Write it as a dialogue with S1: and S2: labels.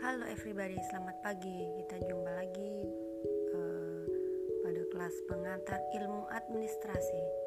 S1: Halo everybody, selamat pagi. Kita jumpa lagi uh, pada kelas pengantar ilmu administrasi.